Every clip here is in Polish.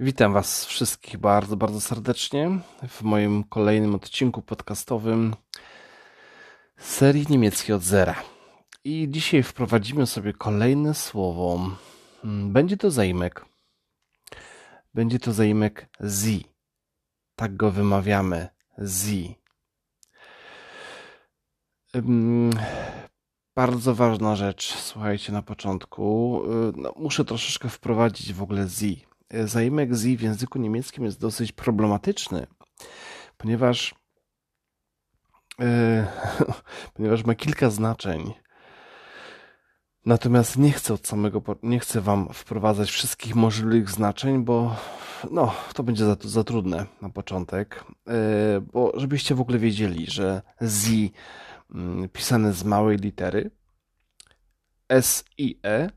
Witam Was wszystkich bardzo, bardzo serdecznie w moim kolejnym odcinku podcastowym serii niemieckiej od zera. I dzisiaj wprowadzimy sobie kolejne słowo. Mm, będzie to zaimek. Będzie to zaimek zi. Tak go wymawiamy. Zi. Bardzo ważna rzecz, słuchajcie, na początku. Y, no, muszę troszeczkę wprowadzić w ogóle zi zaimek zi w języku niemieckim jest dosyć problematyczny, ponieważ, e, ponieważ ma kilka znaczeń. Natomiast nie chcę od samego, nie chcę wam wprowadzać wszystkich możliwych znaczeń, bo no, to będzie za, za trudne na początek, e, bo żebyście w ogóle wiedzieli, że zi mm, pisane z małej litery S i E,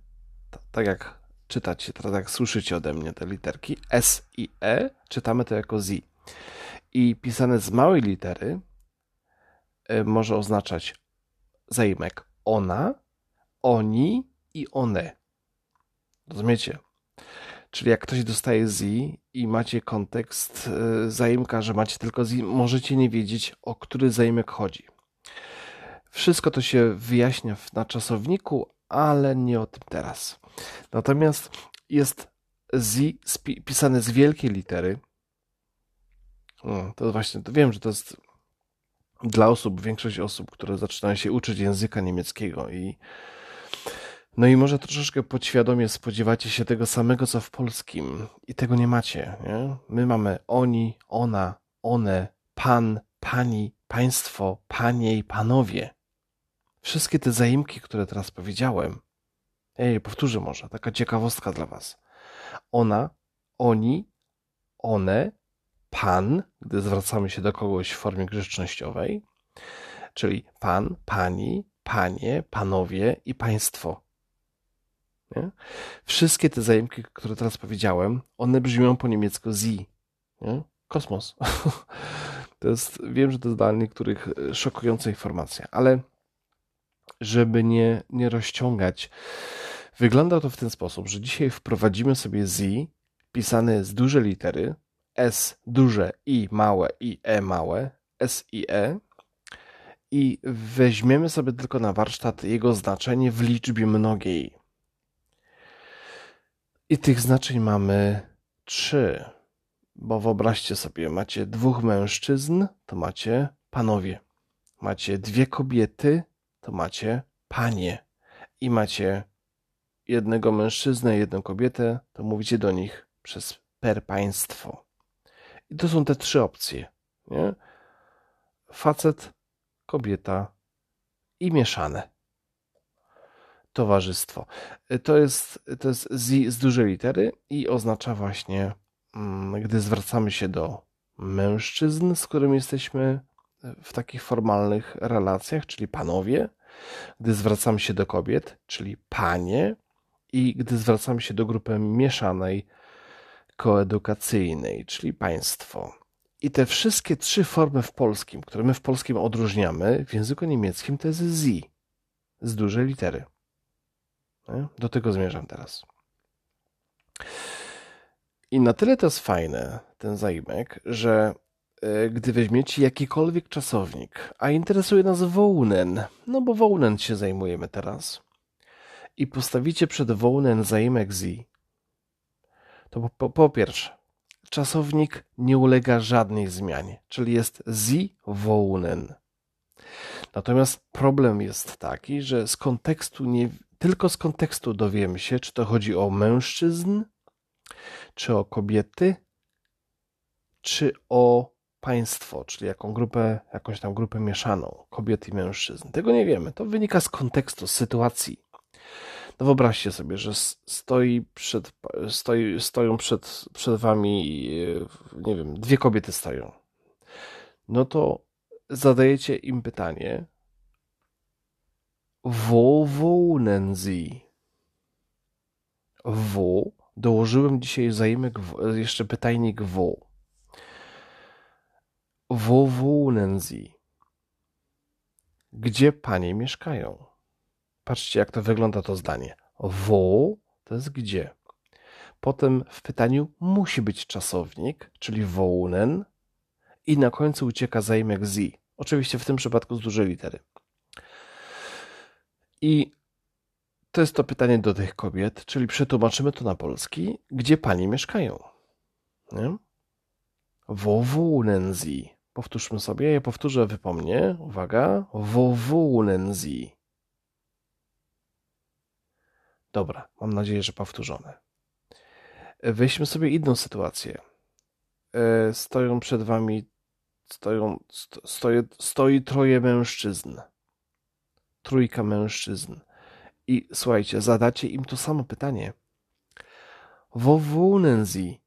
tak jak czytać, teraz jak słyszycie ode mnie te literki S i E, czytamy to jako Z. I pisane z małej litery y, może oznaczać zaimek ona, oni i one. Rozumiecie? Czyli jak ktoś dostaje z i macie kontekst y, zaimka, że macie tylko z, możecie nie wiedzieć, o który zaimek chodzi. Wszystko to się wyjaśnia na czasowniku, ale nie o tym teraz. Natomiast jest Z pisane z wielkiej litery. to właśnie, to wiem, że to jest dla osób, większość osób, które zaczynają się uczyć języka niemieckiego i no i może troszeczkę podświadomie spodziewacie się tego samego, co w polskim i tego nie macie. Nie? My mamy oni, ona, one, pan, pani, państwo, panie i panowie. Wszystkie te zaimki, które teraz powiedziałem, Ej, powtórzę może, taka ciekawostka dla Was. Ona, oni, one, pan, gdy zwracamy się do kogoś w formie grzecznościowej, czyli pan, pani, panie, panowie i państwo. Nie? Wszystkie te zaimki, które teraz powiedziałem, one brzmią po niemiecku sie. Nie? Kosmos. to jest, wiem, że to jest dla niektórych e, szokująca informacja, ale żeby nie, nie rozciągać. Wygląda to w ten sposób, że dzisiaj wprowadzimy sobie z pisane z duże litery, S duże, I małe i E małe, S i E i weźmiemy sobie tylko na warsztat jego znaczenie w liczbie mnogiej. I tych znaczeń mamy trzy, bo wyobraźcie sobie, macie dwóch mężczyzn, to macie panowie. Macie dwie kobiety, to macie panie i macie jednego mężczyznę jedną kobietę, to mówicie do nich przez per państwo. I to są te trzy opcje. Nie? Facet, kobieta i mieszane. Towarzystwo. To jest, to jest z, z dużej litery i oznacza właśnie, mm, gdy zwracamy się do mężczyzn, z którymi jesteśmy w takich formalnych relacjach, czyli panowie, gdy zwracamy się do kobiet, czyli panie, i gdy zwracamy się do grupy mieszanej, koedukacyjnej, czyli państwo. I te wszystkie trzy formy w polskim, które my w polskim odróżniamy, w języku niemieckim to jest z, z dużej litery. Do tego zmierzam teraz. I na tyle to jest fajne, ten zaimek, że E, gdy weźmiecie jakikolwiek czasownik, a interesuje nas Wołnen, no bo Wołnen się zajmujemy teraz, i postawicie przed Wołnen zaimek z, to po, po, pierwsze, czasownik nie ulega żadnej zmianie, czyli jest z Wołnen. Natomiast problem jest taki, że z kontekstu nie, tylko z kontekstu dowiemy się, czy to chodzi o mężczyzn, czy o kobiety, czy o państwo, czyli jaką grupę, jakąś tam grupę mieszaną kobiet i mężczyzn. Tego nie wiemy. To wynika z kontekstu, z sytuacji. No wyobraźcie sobie, że stoi przed, stoi, stoją przed, przed wami, nie wiem, dwie kobiety stoją. No to zadajecie im pytanie, wo wohnen sie? Wo? Dołożyłem dzisiaj zaimek, jeszcze pytajnik wo. Wo wohnen Sie? Gdzie panie mieszkają? Patrzcie, jak to wygląda to zdanie. Wo to jest gdzie. Potem w pytaniu musi być czasownik, czyli wołnen i na końcu ucieka zaimek zi. Oczywiście w tym przypadku z dużej litery. I to jest to pytanie do tych kobiet, czyli przetłumaczymy to na polski, gdzie pani mieszkają. Nie? Wo? Powtórzmy sobie, ja powtórzę, wypomnę. Uwaga. Wo? Dobra, mam nadzieję, że powtórzone. Weźmy sobie inną sytuację. E, stoją przed wami, stoją, sto, stoje, stoi troje mężczyzn. Trójka mężczyzn. I słuchajcie, zadacie im to samo pytanie. Wo wohnen sie?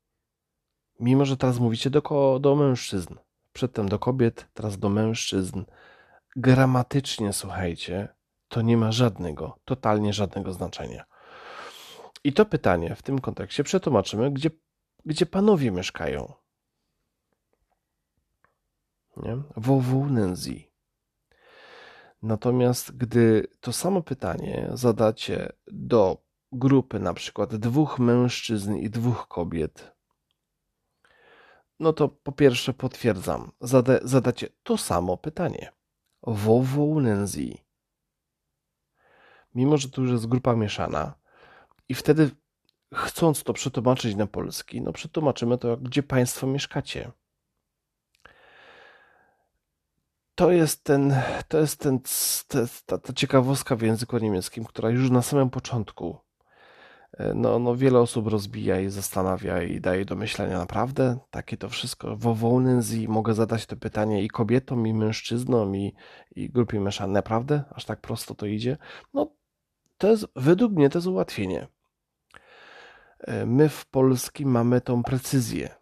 Mimo, że teraz mówicie do, do mężczyzn, przedtem do kobiet, teraz do mężczyzn, gramatycznie, słuchajcie, to nie ma żadnego, totalnie żadnego znaczenia. I to pytanie w tym kontekście przetłumaczymy, gdzie, gdzie panowie mieszkają. Nie? Wo wohnen sie? Natomiast gdy to samo pytanie zadacie do grupy na przykład dwóch mężczyzn i dwóch kobiet, no to po pierwsze potwierdzam, zada, zadacie to samo pytanie. Wo wohnen Sie? Mimo, że tu już jest grupa mieszana i wtedy chcąc to przetłumaczyć na polski, no przetłumaczymy to, gdzie Państwo mieszkacie. To jest ten, to jest ten, ta, ta ciekawostka w języku niemieckim, która już na samym początku E, no, no wiele osób rozbija i zastanawia i daje do myślenia naprawdę. Takie to wszystko. Wo Wołnenzi mogę zadać to pytanie i kobietom, i mężczyznom, i, i grupie mieszanej. Naprawdę? Aż tak prosto to idzie? No, to jest, według mnie to jest ułatwienie. E, my w Polskim mamy tą precyzję.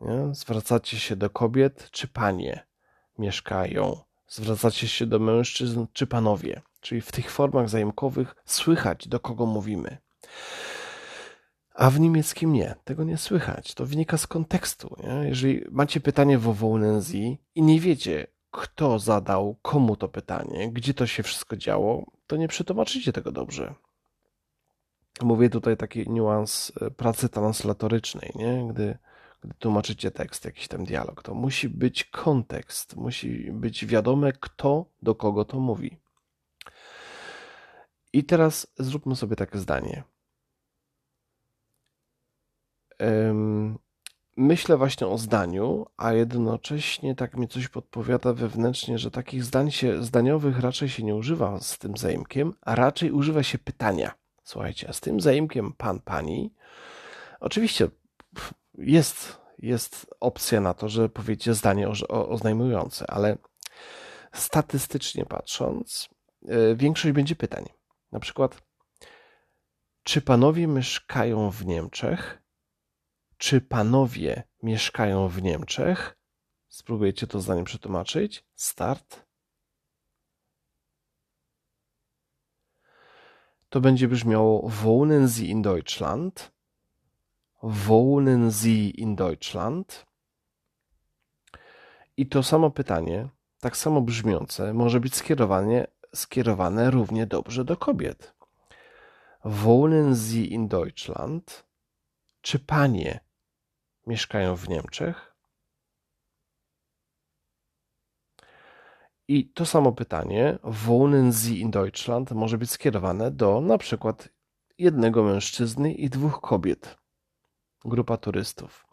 Nie? Zwracacie się do kobiet, czy panie mieszkają. Zwracacie się do mężczyzn, czy panowie. Czyli w tych formach zajemkowych słychać, do kogo mówimy. A w niemieckim nie, tego nie słychać. To wynika z kontekstu. Nie? Jeżeli macie pytanie wo Wołnenzi i nie wiecie, kto zadał komu to pytanie, gdzie to się wszystko działo, to nie przetłumaczycie tego dobrze. Mówię tutaj taki niuans e, pracy translatorycznej, nie? Gdy, gdy tłumaczycie tekst, jakiś tam dialog, to musi być kontekst, musi być wiadome, kto do kogo to mówi. I teraz zróbmy sobie takie zdanie. Myślę właśnie o zdaniu, a jednocześnie tak mi coś podpowiada wewnętrznie, że takich zdań się, zdaniowych raczej się nie używa z tym zaimkiem, a raczej używa się pytania. Słuchajcie, a z tym zaimkiem pan, pani, oczywiście jest, jest opcja na to, że powiecie zdanie oznajmujące, ale statystycznie patrząc, e, większość będzie pytań. Na przykład, czy panowie mieszkają w Niemczech? Czy panowie mieszkają w Niemczech? Spróbujecie to zdanie przetłumaczyć. Start. To będzie brzmiało Wohnen Sie in Deutschland? Wohnen Sie in Deutschland? I to samo pytanie, tak samo brzmiące, może być skierowane, skierowane równie dobrze do kobiet. Wohnen Sie in Deutschland? Czy panie mieszkają w Niemczech? I to samo pytanie, wohnen Sie in Deutschland, może być skierowane do na przykład jednego mężczyzny i dwóch kobiet. Grupa turystów.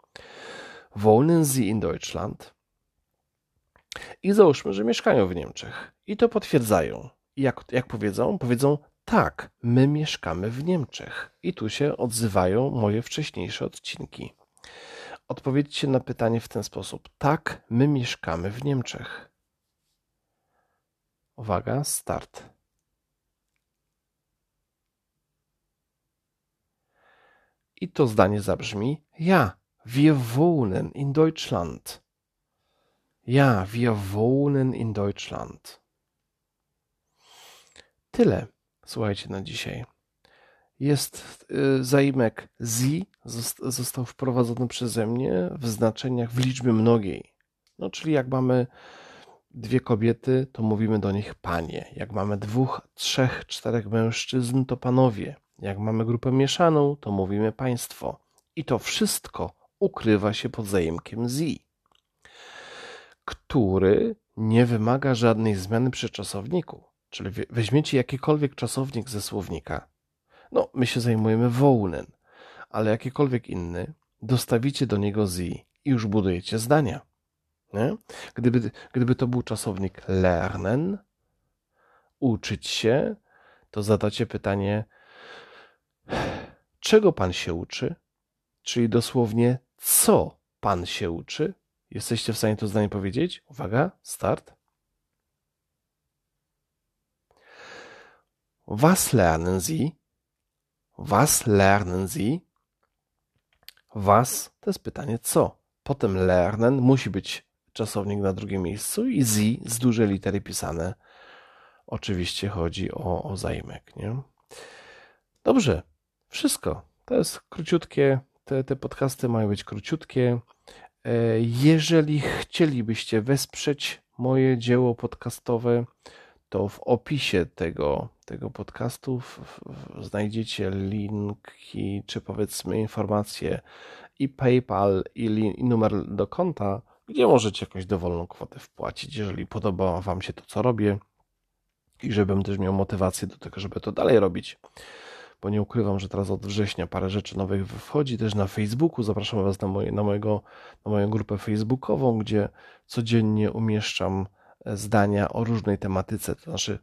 Wohnen Sie in Deutschland? I załóżmy, że mieszkają w Niemczech. I to potwierdzają. Jak, jak powiedzą? Powiedzą tak, my mieszkamy w Niemczech. I tu się odzywają moje wcześniejsze odcinki. Odpowiedzcie na pytanie w ten sposób. Tak, my mieszkamy w Niemczech. Uwaga, start. I to zdanie zabrzmi: Ja, wir wohnen in Deutschland. Ja, wir wohnen in Deutschland. Tyle, słuchajcie, na dzisiaj jest y, zaimek zi, został wprowadzony przeze mnie w znaczeniach w liczbie mnogiej. No, czyli jak mamy dwie kobiety, to mówimy do nich panie. Jak mamy dwóch, trzech, czterech mężczyzn, to panowie. Jak mamy grupę mieszaną, to mówimy państwo. I to wszystko ukrywa się pod zajemkiem z, który nie wymaga żadnej zmiany przy czasowniku. Czyli weźmiecie jakikolwiek czasownik ze słownika. No, my się zajmujemy wołnen, ale jakikolwiek inny, dostawicie do niego z i już budujecie zdania. Nie? Gdyby, gdyby to był czasownik lernen, uczyć się, to zadacie pytanie, czego pan się uczy? Czyli dosłownie, co pan się uczy? Jesteście w stanie to zdanie powiedzieć? Uwaga, start. Was lernen Sie? Was lernen Sie? Was to jest pytanie co. Potem lernen musi być czasownik na drugim miejscu i Sie z dużej litery pisane. Oczywiście chodzi o, o zajmek, nie? Dobrze, wszystko. To jest króciutkie. Te, te podcasty mają być króciutkie. E, jeżeli chcielibyście wesprzeć moje dzieło podcastowe, to w opisie tego, tego podcastu znajdziecie linki, czy powiedzmy informacje i PayPal, i, i numer do konta, gdzie możecie jakąś dowolną kwotę wpłacić, jeżeli podoba Wam się to, co robię i żebym też miał motywację do tego, żeby to dalej robić. Bo nie ukrywam, że teraz od września parę rzeczy nowych wchodzi też na Facebooku. Zapraszam Was na, moje, na, mojego, na moją grupę facebookową, gdzie codziennie umieszczam zdania o różnej tematyce. To znaczy,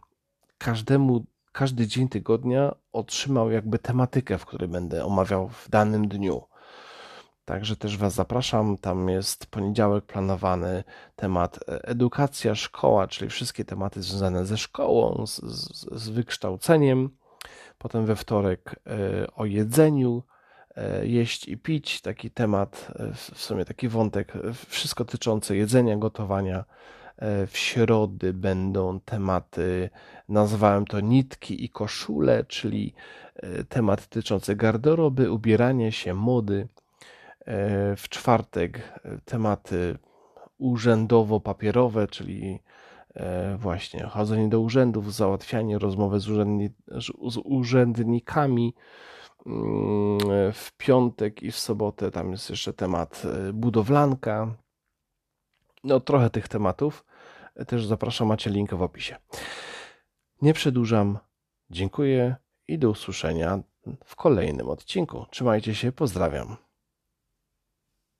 każdemu, każdy dzień tygodnia otrzymał jakby tematykę, w której będę omawiał w danym dniu. Także też Was zapraszam. Tam jest poniedziałek planowany temat e, edukacja, szkoła, czyli wszystkie tematy związane ze szkołą, z, z, z wykształceniem. Potem we wtorek e, o jedzeniu, e, jeść i pić, taki temat, w sumie taki wątek, wszystko tyczące jedzenia, gotowania. W środy będą tematy, nazwałem to nitki i koszule, czyli temat tyczący garderoby, ubierania się, mody. E, w czwartek e, tematy urzędowo-papierowe, czyli e, właśnie chodzenie do urzędów, załatwianie, rozmowy z, urzędni z urzędnikami. Mm, w piątek i w sobotę tam jest jeszcze temat budowlanka. No, trochę tych tematów. Też zapraszam, macie link w opisie. Nie przedłużam. Dziękuję i do usłyszenia w kolejnym odcinku. Trzymajcie się, pozdrawiam.